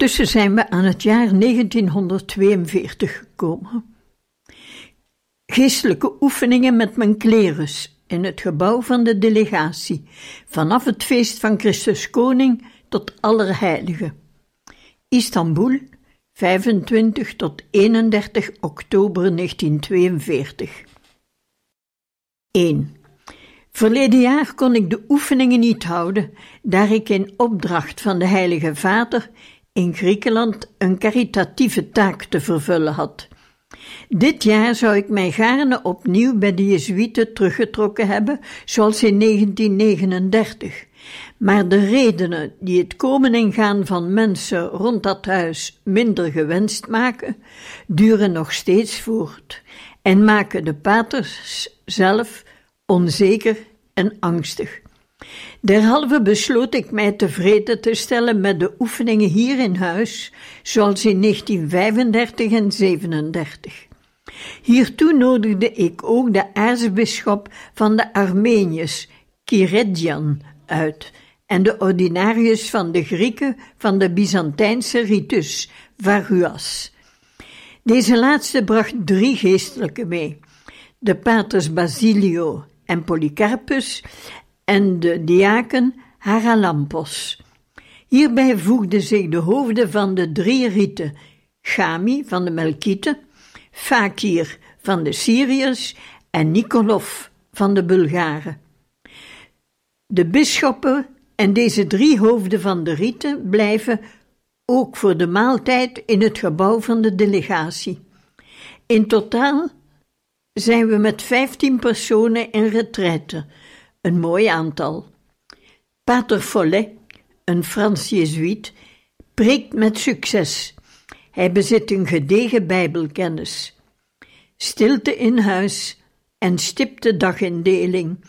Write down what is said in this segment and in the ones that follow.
Ondertussen zijn we aan het jaar 1942 gekomen. Geestelijke oefeningen met mijn klerus in het gebouw van de delegatie, vanaf het feest van Christus Koning tot Allerheiligen. Istanbul, 25 tot 31 oktober 1942. 1. Verleden jaar kon ik de oefeningen niet houden, daar ik in opdracht van de Heilige Vader in Griekenland een caritatieve taak te vervullen had. Dit jaar zou ik mij gaarne opnieuw bij de Jezuïeten teruggetrokken hebben, zoals in 1939. Maar de redenen die het komen en gaan van mensen rond dat huis minder gewenst maken, duren nog steeds voort en maken de paters zelf onzeker en angstig. Derhalve besloot ik mij tevreden te stellen met de oefeningen hier in huis, zoals in 1935 en 37. Hiertoe nodigde ik ook de aartsbisschop van de Armeniërs, Kiredjan, uit en de ordinarius van de Grieken van de Byzantijnse ritus, Varuas. Deze laatste bracht drie geestelijke mee: de paters Basilio en Polycarpus en de diaken Haralampos. Hierbij voegden zich de hoofden van de drie rieten, Gami van de Melkieten, Fakir van de Syriërs en Nikolov van de Bulgaren. De bisschoppen en deze drie hoofden van de rieten blijven ook voor de maaltijd in het gebouw van de delegatie. In totaal zijn we met vijftien personen in retraite, een mooi aantal. Pater Follet, een Frans Jezuïet, preekt met succes. Hij bezit een gedegen Bijbelkennis. Stilte in huis en stipte dagindeling.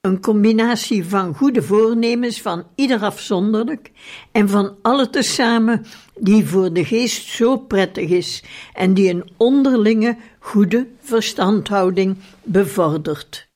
Een combinatie van goede voornemens van ieder afzonderlijk en van alle tezamen die voor de geest zo prettig is en die een onderlinge goede verstandhouding bevordert.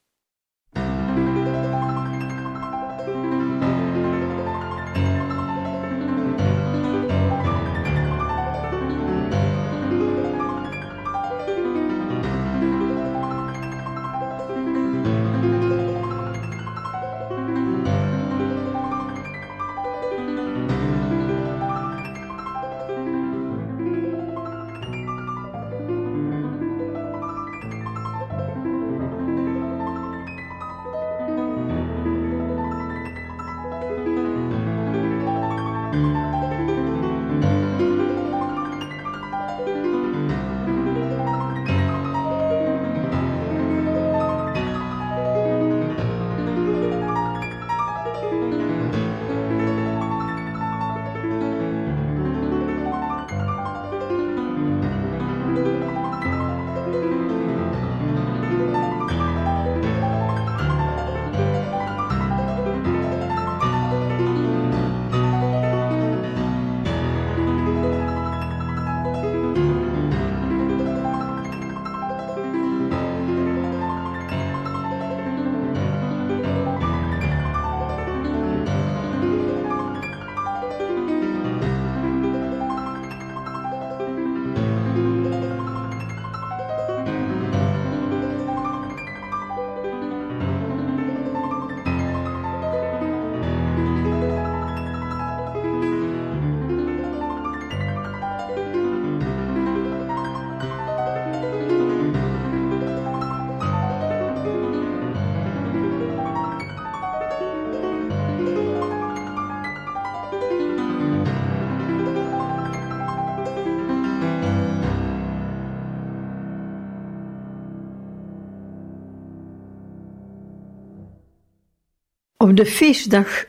Op de feestdag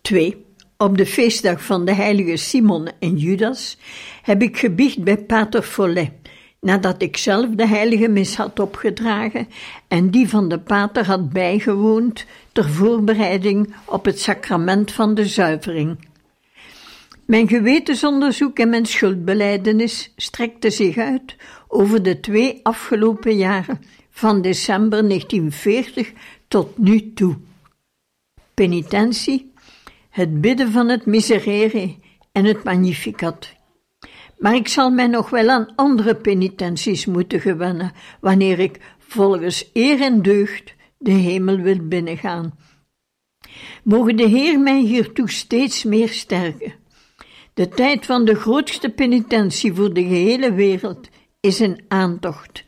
2, op de feestdag van de heilige Simon en Judas, heb ik gebiecht bij Pater Follet, nadat ik zelf de heilige mis had opgedragen en die van de pater had bijgewoond ter voorbereiding op het sacrament van de zuivering. Mijn gewetensonderzoek en mijn schuldbeleidenis strekte zich uit over de twee afgelopen jaren, van december 1940 tot nu toe. Penitentie, het bidden van het Miserere en het Magnificat. Maar ik zal mij nog wel aan andere penitenties moeten gewennen, wanneer ik volgens eer en deugd de hemel wil binnengaan. Mogen de Heer mij hiertoe steeds meer sterken. De tijd van de grootste penitentie voor de gehele wereld is een aantocht.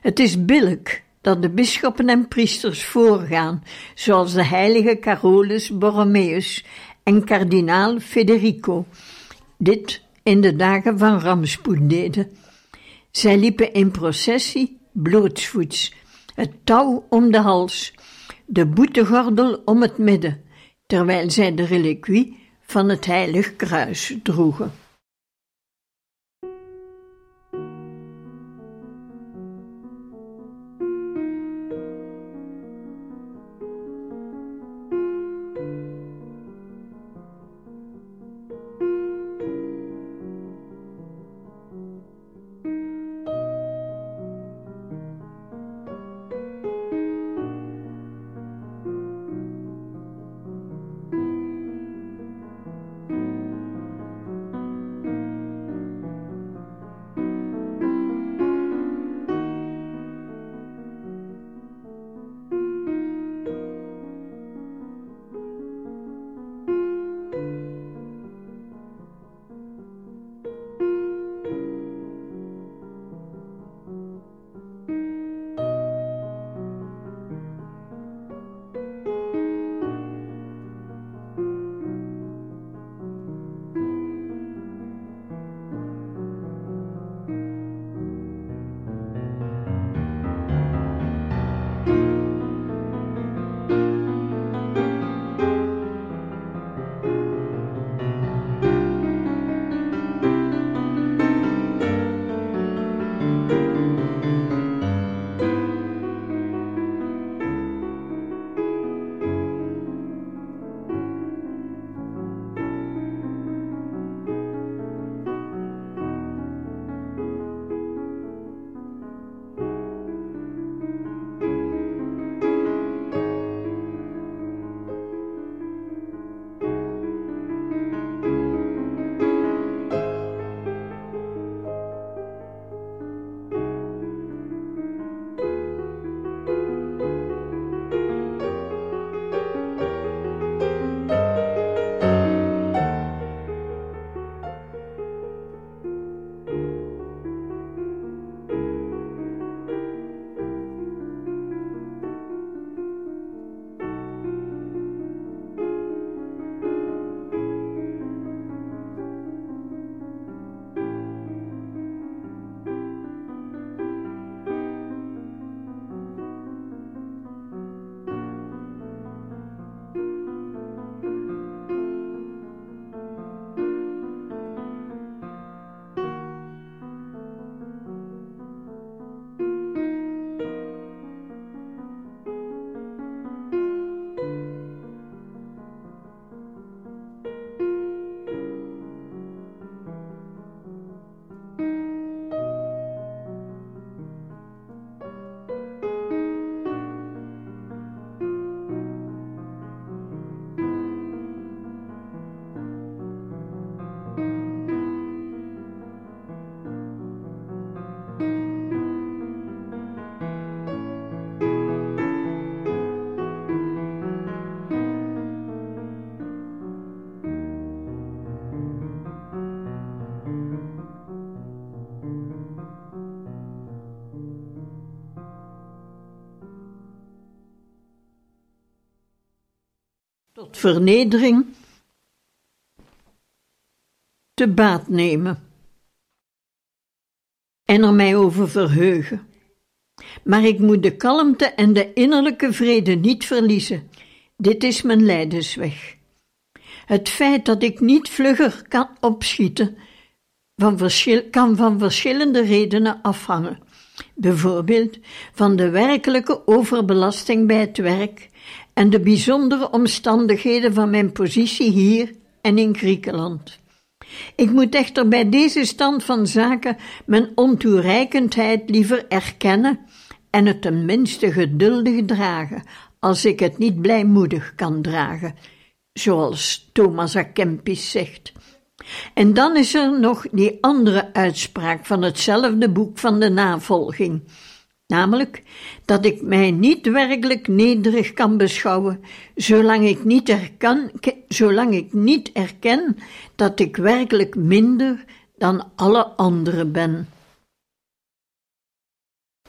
Het is billijk dat de bisschoppen en priesters voorgaan, zoals de heilige Carolus Borromeus en kardinaal Federico. Dit in de dagen van rampspoed deden. Zij liepen in processie blootsvoets, het touw om de hals, de boetegordel om het midden, terwijl zij de reliquie van het heilig kruis droegen. Vernedering te baat nemen en er mij over verheugen. Maar ik moet de kalmte en de innerlijke vrede niet verliezen, Dit is mijn lijdensweg. Het feit dat ik niet vlugger kan opschieten, van kan van verschillende redenen afhangen. Bijvoorbeeld van de werkelijke overbelasting bij het werk en de bijzondere omstandigheden van mijn positie hier en in Griekenland. Ik moet echter bij deze stand van zaken mijn ontoereikendheid liever erkennen en het tenminste geduldig dragen, als ik het niet blijmoedig kan dragen, zoals Thomas A. Kempis zegt. En dan is er nog die andere uitspraak van hetzelfde boek van de navolging, namelijk dat ik mij niet werkelijk nederig kan beschouwen, zolang ik niet, erken, zolang ik niet erken dat ik werkelijk minder dan alle anderen ben.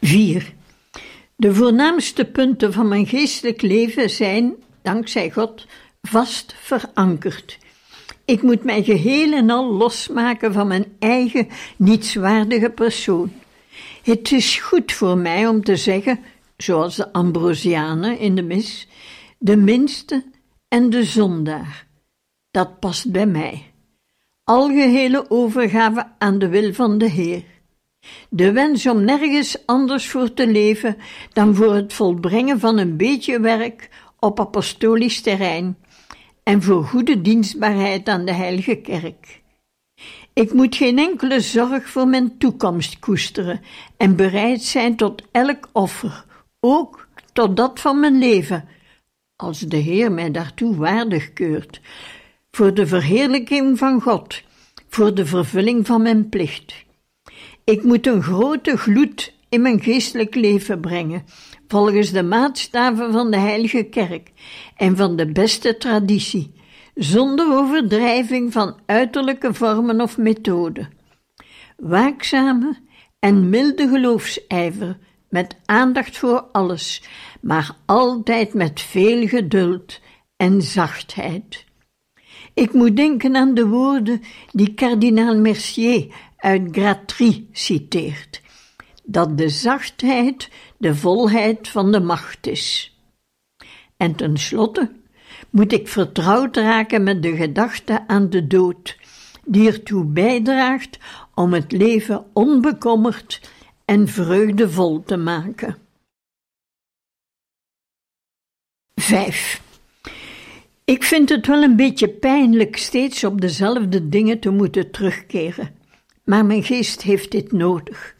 4. De voornaamste punten van mijn geestelijk leven zijn, dankzij God, vast verankerd. Ik moet mij geheel en al losmaken van mijn eigen nietswaardige persoon. Het is goed voor mij om te zeggen, zoals de Ambrosianen in de mis, de minste en de zondaar. Dat past bij mij. Algehele overgave aan de wil van de Heer. De wens om nergens anders voor te leven dan voor het volbrengen van een beetje werk op apostolisch terrein en voor goede dienstbaarheid aan de Heilige Kerk. Ik moet geen enkele zorg voor mijn toekomst koesteren en bereid zijn tot elk offer, ook tot dat van mijn leven, als de Heer mij daartoe waardig keurt, voor de verheerlijking van God, voor de vervulling van mijn plicht. Ik moet een grote gloed in mijn geestelijk leven brengen, volgens de maatstaven van de Heilige Kerk en van de beste traditie, zonder overdrijving van uiterlijke vormen of methoden. Waakzame en milde geloofsijver, met aandacht voor alles, maar altijd met veel geduld en zachtheid. Ik moet denken aan de woorden die kardinaal Mercier uit Gratry citeert: dat de zachtheid de volheid van de macht is. En tenslotte moet ik vertrouwd raken met de gedachte aan de dood, die ertoe bijdraagt om het leven onbekommerd en vreugdevol te maken. 5. Ik vind het wel een beetje pijnlijk steeds op dezelfde dingen te moeten terugkeren, maar mijn geest heeft dit nodig.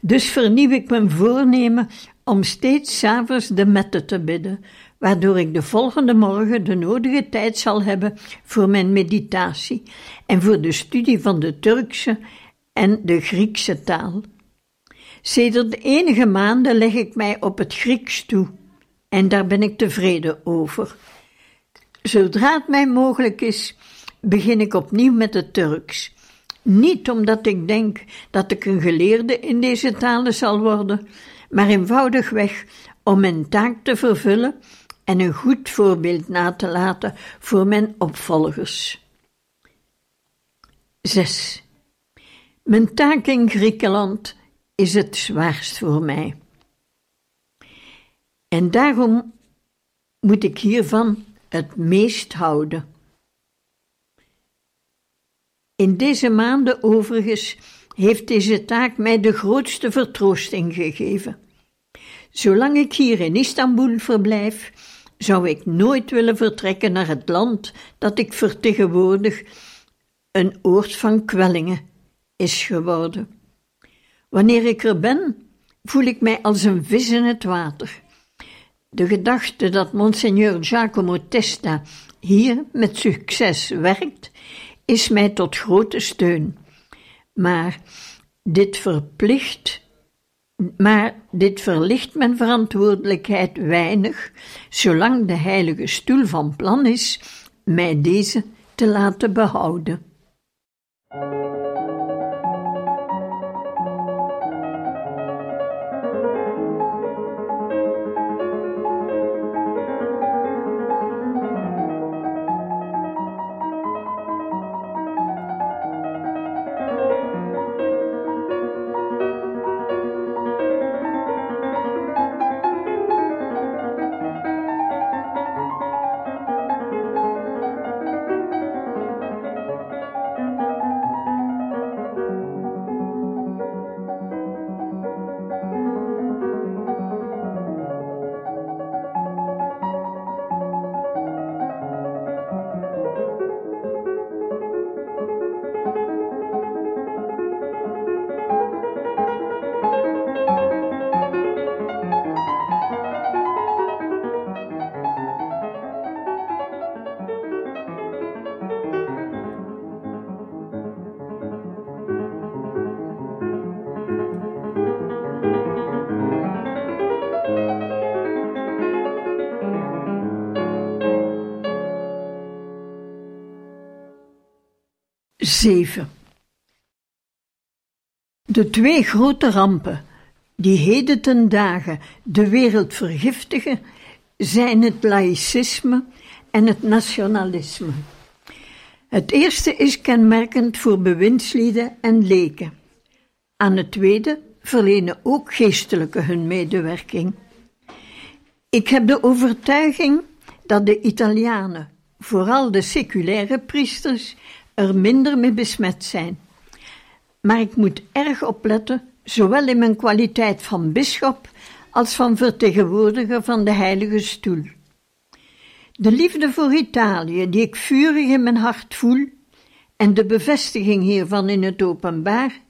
Dus vernieuw ik mijn voornemen om steeds s'avonds de mette te bidden, waardoor ik de volgende morgen de nodige tijd zal hebben voor mijn meditatie en voor de studie van de Turkse en de Griekse taal. Sedert enige maanden leg ik mij op het Grieks toe en daar ben ik tevreden over. Zodra het mij mogelijk is, begin ik opnieuw met het Turks. Niet omdat ik denk dat ik een geleerde in deze talen zal worden, maar eenvoudigweg om mijn taak te vervullen en een goed voorbeeld na te laten voor mijn opvolgers. 6. Mijn taak in Griekenland is het zwaarst voor mij. En daarom moet ik hiervan het meest houden. In deze maanden overigens heeft deze taak mij de grootste vertroosting gegeven. Zolang ik hier in Istanbul verblijf, zou ik nooit willen vertrekken naar het land dat ik vertegenwoordig, een oord van kwellingen is geworden. Wanneer ik er ben, voel ik mij als een vis in het water. De gedachte dat Monseigneur Giacomo Testa hier met succes werkt, is mij tot grote steun. Maar dit verplicht, maar dit verlicht mijn verantwoordelijkheid weinig, zolang de heilige stoel van plan is mij deze te laten behouden. 7. De twee grote rampen die heden ten dagen de wereld vergiftigen, zijn het laïcisme en het nationalisme. Het eerste is kenmerkend voor bewindslieden en leken. Aan het tweede verlenen ook geestelijke hun medewerking. Ik heb de overtuiging dat de Italianen, vooral de seculaire priesters, er minder mee besmet zijn. Maar ik moet erg opletten, zowel in mijn kwaliteit van bisschop als van vertegenwoordiger van de Heilige Stoel. De liefde voor Italië, die ik vurig in mijn hart voel, en de bevestiging hiervan in het openbaar,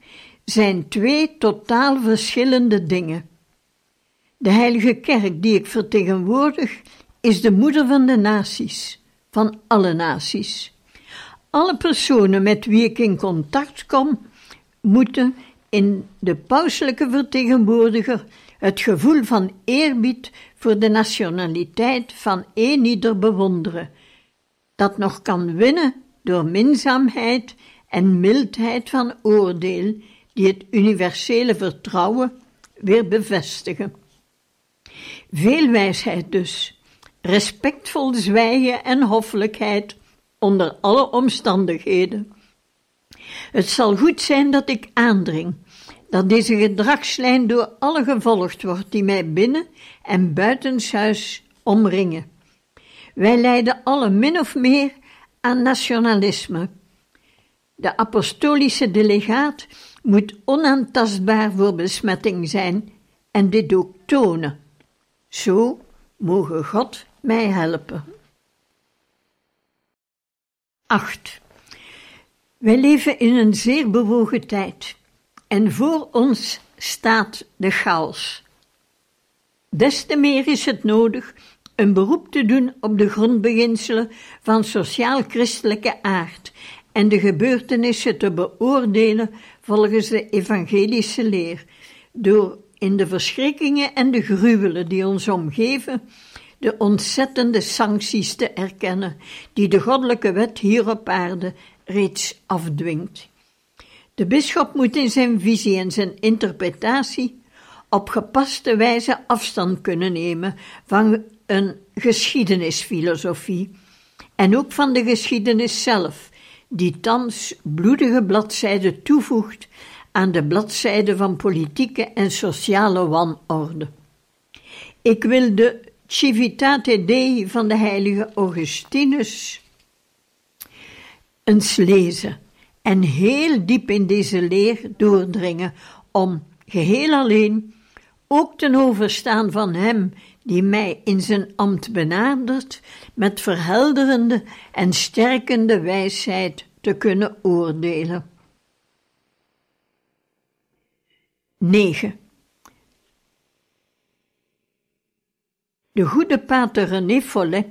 zijn twee totaal verschillende dingen. De Heilige Kerk die ik vertegenwoordig, is de moeder van de naties, van alle naties. Alle personen met wie ik in contact kom, moeten in de pauselijke vertegenwoordiger het gevoel van eerbied voor de nationaliteit van een ieder bewonderen, dat nog kan winnen door minzaamheid en mildheid van oordeel, die het universele vertrouwen weer bevestigen. Veel wijsheid dus, respectvol zwijgen en hoffelijkheid onder alle omstandigheden. Het zal goed zijn dat ik aandring dat deze gedragslijn door alle gevolgd wordt die mij binnen en buitenshuis omringen. Wij lijden alle min of meer aan nationalisme. De apostolische delegaat moet onaantastbaar voor besmetting zijn en dit ook tonen. Zo mogen God mij helpen. 8. Wij leven in een zeer bewogen tijd en voor ons staat de chaos. Des te meer is het nodig een beroep te doen op de grondbeginselen van sociaal-christelijke aard en de gebeurtenissen te beoordelen volgens de evangelische leer, door in de verschrikkingen en de gruwelen die ons omgeven, de ontzettende sancties te erkennen die de goddelijke wet hier op aarde reeds afdwingt. De bisschop moet in zijn visie en zijn interpretatie op gepaste wijze afstand kunnen nemen van een geschiedenisfilosofie en ook van de geschiedenis zelf, die thans bloedige bladzijden toevoegt aan de bladzijden van politieke en sociale wanorde. Ik wil de Civitate Dei van de heilige Augustinus eens lezen en heel diep in deze leer doordringen, om geheel alleen, ook ten overstaan van Hem die mij in zijn ambt benadert, met verhelderende en sterkende wijsheid te kunnen oordelen. 9. De goede pater René Follet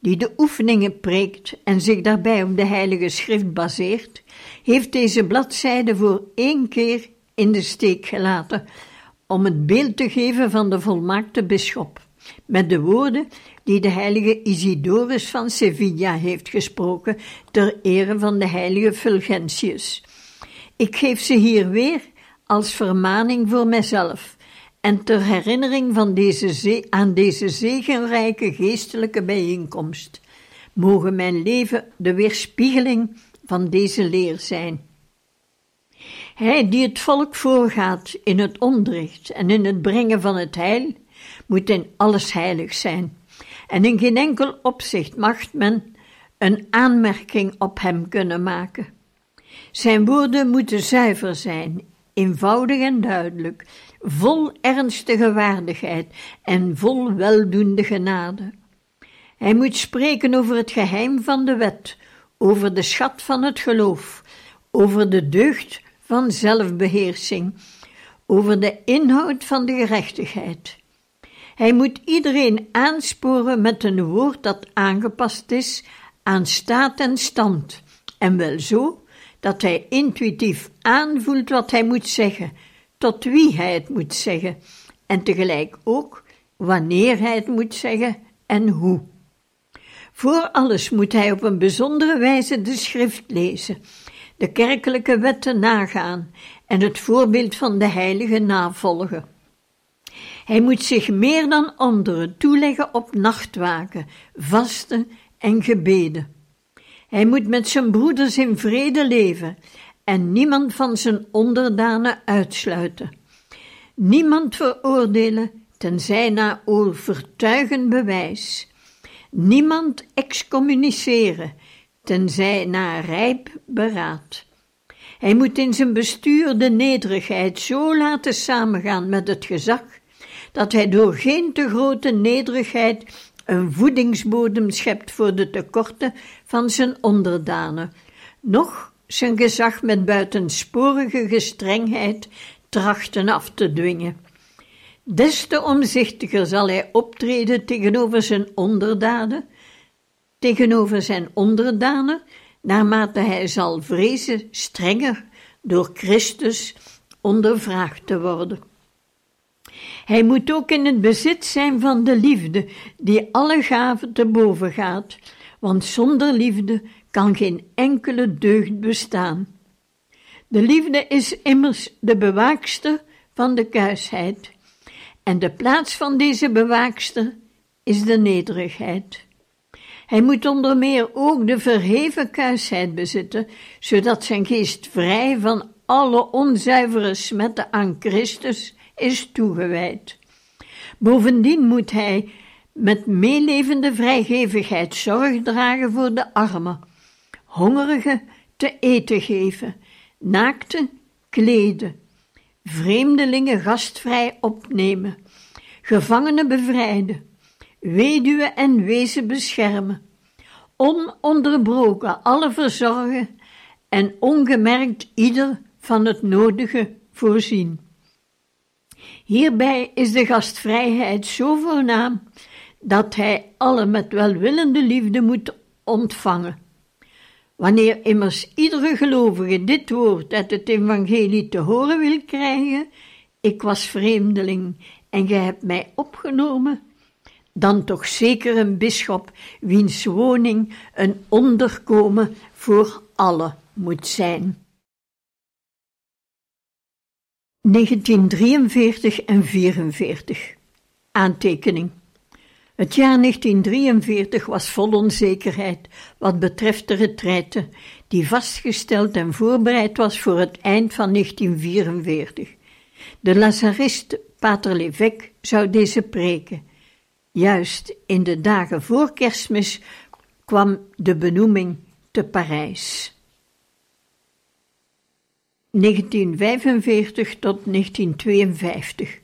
die de oefeningen preekt en zich daarbij op de Heilige Schrift baseert, heeft deze bladzijde voor één keer in de steek gelaten om het beeld te geven van de volmaakte bisschop, met de woorden die de heilige Isidorus van Sevilla heeft gesproken ter ere van de heilige Fulgentius. Ik geef ze hier weer als vermaning voor mijzelf en ter herinnering van deze aan deze zegenrijke geestelijke bijeenkomst, mogen mijn leven de weerspiegeling van deze leer zijn. Hij die het volk voorgaat in het onderricht en in het brengen van het heil, moet in alles heilig zijn, en in geen enkel opzicht mag men een aanmerking op hem kunnen maken. Zijn woorden moeten zuiver zijn, eenvoudig en duidelijk, vol ernstige waardigheid en vol weldoende genade. Hij moet spreken over het geheim van de wet, over de schat van het geloof, over de deugd van zelfbeheersing, over de inhoud van de gerechtigheid. Hij moet iedereen aansporen met een woord dat aangepast is aan staat en stand, en wel zo dat hij intuïtief aanvoelt wat hij moet zeggen, tot wie hij het moet zeggen, en tegelijk ook wanneer hij het moet zeggen en hoe. Voor alles moet hij op een bijzondere wijze de schrift lezen, de kerkelijke wetten nagaan en het voorbeeld van de heilige navolgen. Hij moet zich meer dan anderen toeleggen op nachtwaken, vasten en gebeden. Hij moet met zijn broeders in vrede leven en niemand van zijn onderdanen uitsluiten. Niemand veroordelen tenzij na overtuigend bewijs. Niemand excommuniceren tenzij na rijp beraad. Hij moet in zijn bestuur de nederigheid zo laten samengaan met het gezag, dat hij door geen te grote nederigheid een voedingsbodem schept voor de tekorten van zijn onderdanen, noch zijn gezag met buitensporige gestrengheid trachten af te dwingen. Des te omzichtiger zal hij optreden tegenover zijn onderdanen, tegenover zijn onderdanen, naarmate hij zal vrezen strenger door Christus ondervraagd te worden. Hij moet ook in het bezit zijn van de liefde, die alle gaven te boven gaat, want zonder liefde kan geen enkele deugd bestaan. De liefde is immers de bewaakster van de kuisheid, en de plaats van deze bewaakster is de nederigheid. Hij moet onder meer ook de verheven kuisheid bezitten, zodat zijn geest vrij van alle onzuivere smetten aan Christus is toegewijd. Bovendien moet hij met meelevende vrijgevigheid zorg dragen voor de armen, hongerigen te eten geven, naakten kleden, vreemdelingen gastvrij opnemen, gevangenen bevrijden, weduwen en wezen beschermen, ononderbroken alle verzorgen en ongemerkt ieder van het nodige voorzien. Hierbij is de gastvrijheid zo voornaam dat hij alle met welwillende liefde moet ontvangen. Wanneer immers iedere gelovige dit woord uit het evangelie te horen wil krijgen, ik was vreemdeling en gij hebt mij opgenomen, dan toch zeker een bisschop wiens woning een onderkomen voor alle moet zijn. 1943 en 44 Aantekening Het jaar 1943 was vol onzekerheid wat betreft de retraite, die vastgesteld en voorbereid was voor het eind van 1944. De Lazarist Pater Levesque zou deze preken. Juist in de dagen voor kerstmis kwam de benoeming te Parijs. 1945 tot 1952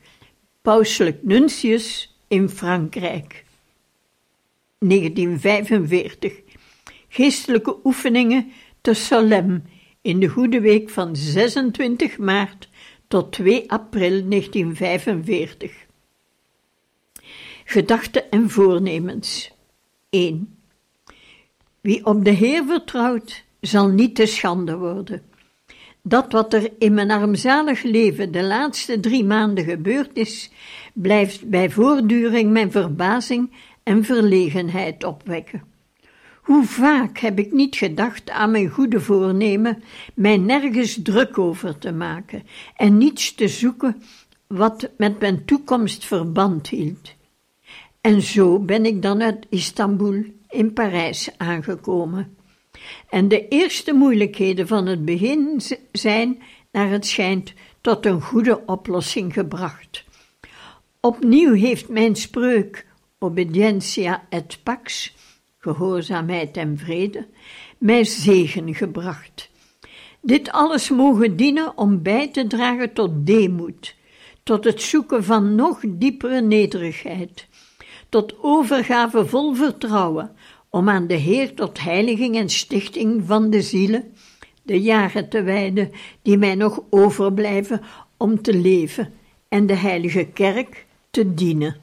Pauselijk Nuntius in Frankrijk. 1945 Geestelijke oefeningen te Solem in de Goede Week van 26 maart tot 2 april 1945. Gedachten en voornemens 1. Wie op de Heer vertrouwt, zal niet te schande worden. Dat wat er in mijn armzalig leven de laatste drie maanden gebeurd is, blijft bij voortduring mijn verbazing en verlegenheid opwekken. Hoe vaak heb ik niet gedacht aan mijn goede voornemen, mij nergens druk over te maken en niets te zoeken wat met mijn toekomst verband hield. En zo ben ik dan uit Istanbul in Parijs aangekomen. En de eerste moeilijkheden van het begin zijn, naar het schijnt, tot een goede oplossing gebracht. Opnieuw heeft mijn spreuk obedientia et pax, gehoorzaamheid en vrede, mij zegen gebracht. Dit alles mogen dienen om bij te dragen tot deemoed, tot het zoeken van nog diepere nederigheid, tot overgave vol vertrouwen, om aan de Heer tot heiliging en stichting van de zielen de jaren te wijden die mij nog overblijven om te leven en de heilige kerk te dienen.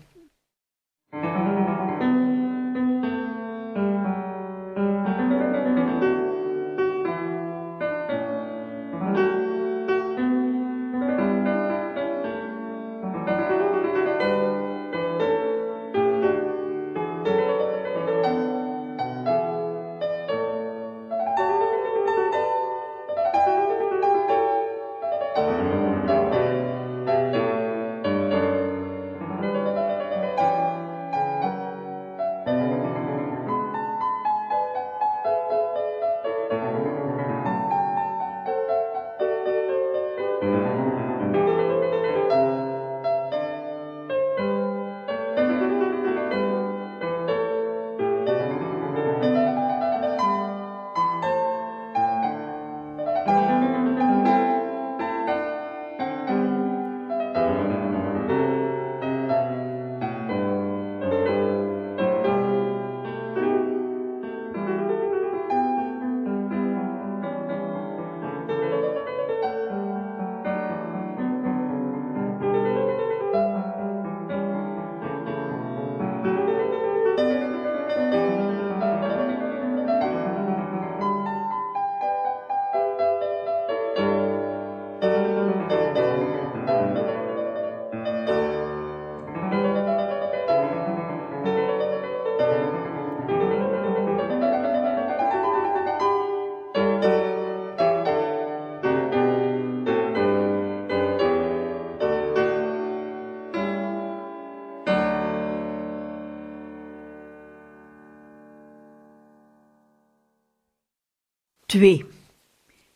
2.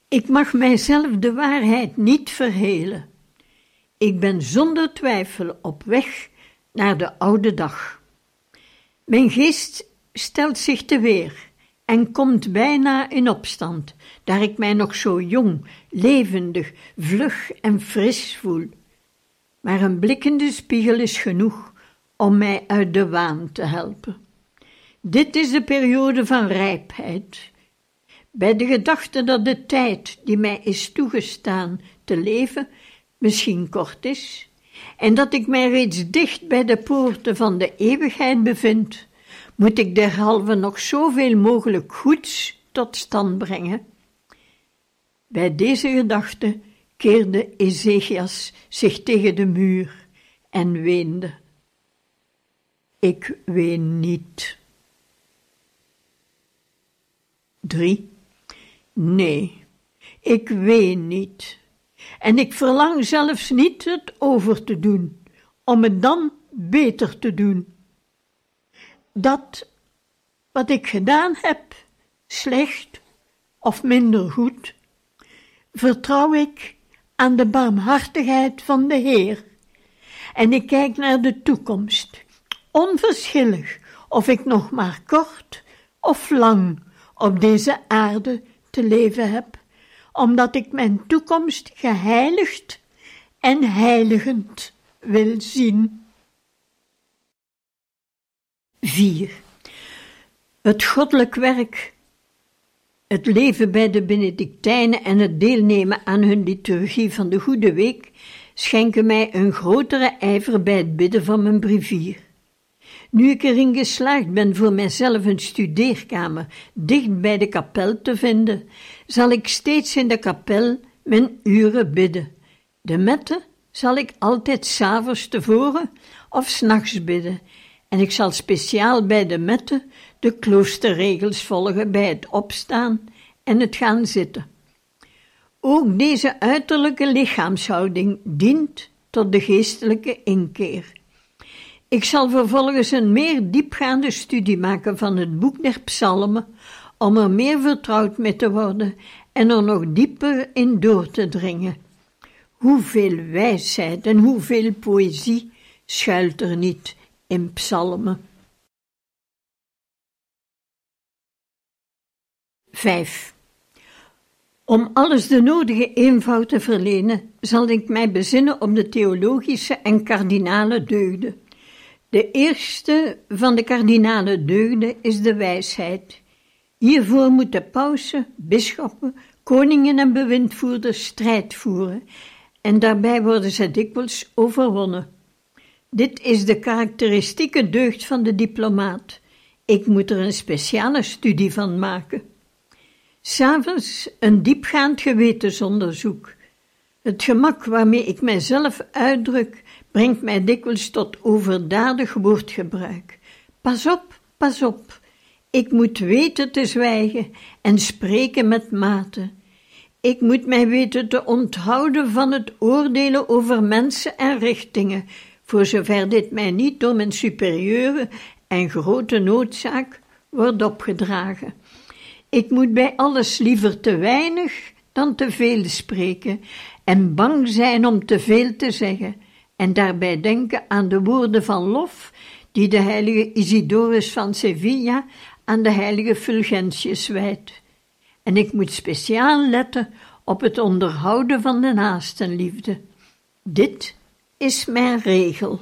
Ik mag mijzelf de waarheid niet verhelen. Ik ben zonder twijfel op weg naar de oude dag. Mijn geest stelt zich te weer en komt bijna in opstand, daar ik mij nog zo jong, levendig, vlug en fris voel. Maar een blik in de spiegel is genoeg om mij uit de waan te helpen. Dit is de periode van rijpheid. Bij de gedachte dat de tijd die mij is toegestaan te leven misschien kort is, en dat ik mij reeds dicht bij de poorten van de eeuwigheid bevind, moet ik derhalve nog zoveel mogelijk goeds tot stand brengen. Bij deze gedachte keerde Ezechias zich tegen de muur en weende. Ik ween niet. 3. Nee, ik ween niet. En ik verlang zelfs niet het over te doen, om het dan beter te doen. Dat wat ik gedaan heb, slecht of minder goed, vertrouw ik aan de barmhartigheid van de Heer. En ik kijk naar de toekomst, onverschillig of ik nog maar kort of lang op deze aarde te leven heb, omdat ik mijn toekomst geheiligd en heiligend wil zien. 4. Het goddelijk werk, het leven bij de Benedictijnen en het deelnemen aan hun liturgie van de Goede Week schenken mij een grotere ijver bij het bidden van mijn brevier. Nu ik erin geslaagd ben voor mijzelf een studeerkamer dicht bij de kapel te vinden, zal ik steeds in de kapel mijn uren bidden. De mette zal ik altijd s'avonds tevoren of s'nachts bidden, en ik zal speciaal bij de mette de kloosterregels volgen bij het opstaan en het gaan zitten. Ook deze uiterlijke lichaamshouding dient tot de geestelijke inkeer. Ik zal vervolgens een meer diepgaande studie maken van het boek der psalmen, om er meer vertrouwd mee te worden en er nog dieper in door te dringen. Hoeveel wijsheid en hoeveel poëzie schuilt er niet in psalmen. 5. Om alles de nodige eenvoud te verlenen, zal ik mij bezinnen op de theologische en kardinale deugden. De eerste van de kardinale deugden is de wijsheid. Hiervoor moeten pausen, bisschoppen, koningen en bewindvoerders strijd voeren, en daarbij worden ze dikwijls overwonnen. Dit is de karakteristieke deugd van de diplomaat. Ik moet er een speciale studie van maken. S'avonds een diepgaand gewetensonderzoek. Het gemak waarmee ik mijzelf uitdruk, brengt mij dikwijls tot overdadig woordgebruik. Pas op, pas op. Ik moet weten te zwijgen en spreken met mate. Ik moet mij weten te onthouden van het oordelen over mensen en richtingen, voor zover dit mij niet door mijn superieure en grote noodzaak wordt opgedragen. Ik moet bij alles liever te weinig dan te veel spreken en bang zijn om te veel te zeggen, en daarbij denken aan de woorden van lof die de heilige Isidorus van Sevilla aan de heilige Fulgentius wijdt. En ik moet speciaal letten op het onderhouden van de naastenliefde. Dit is mijn regel.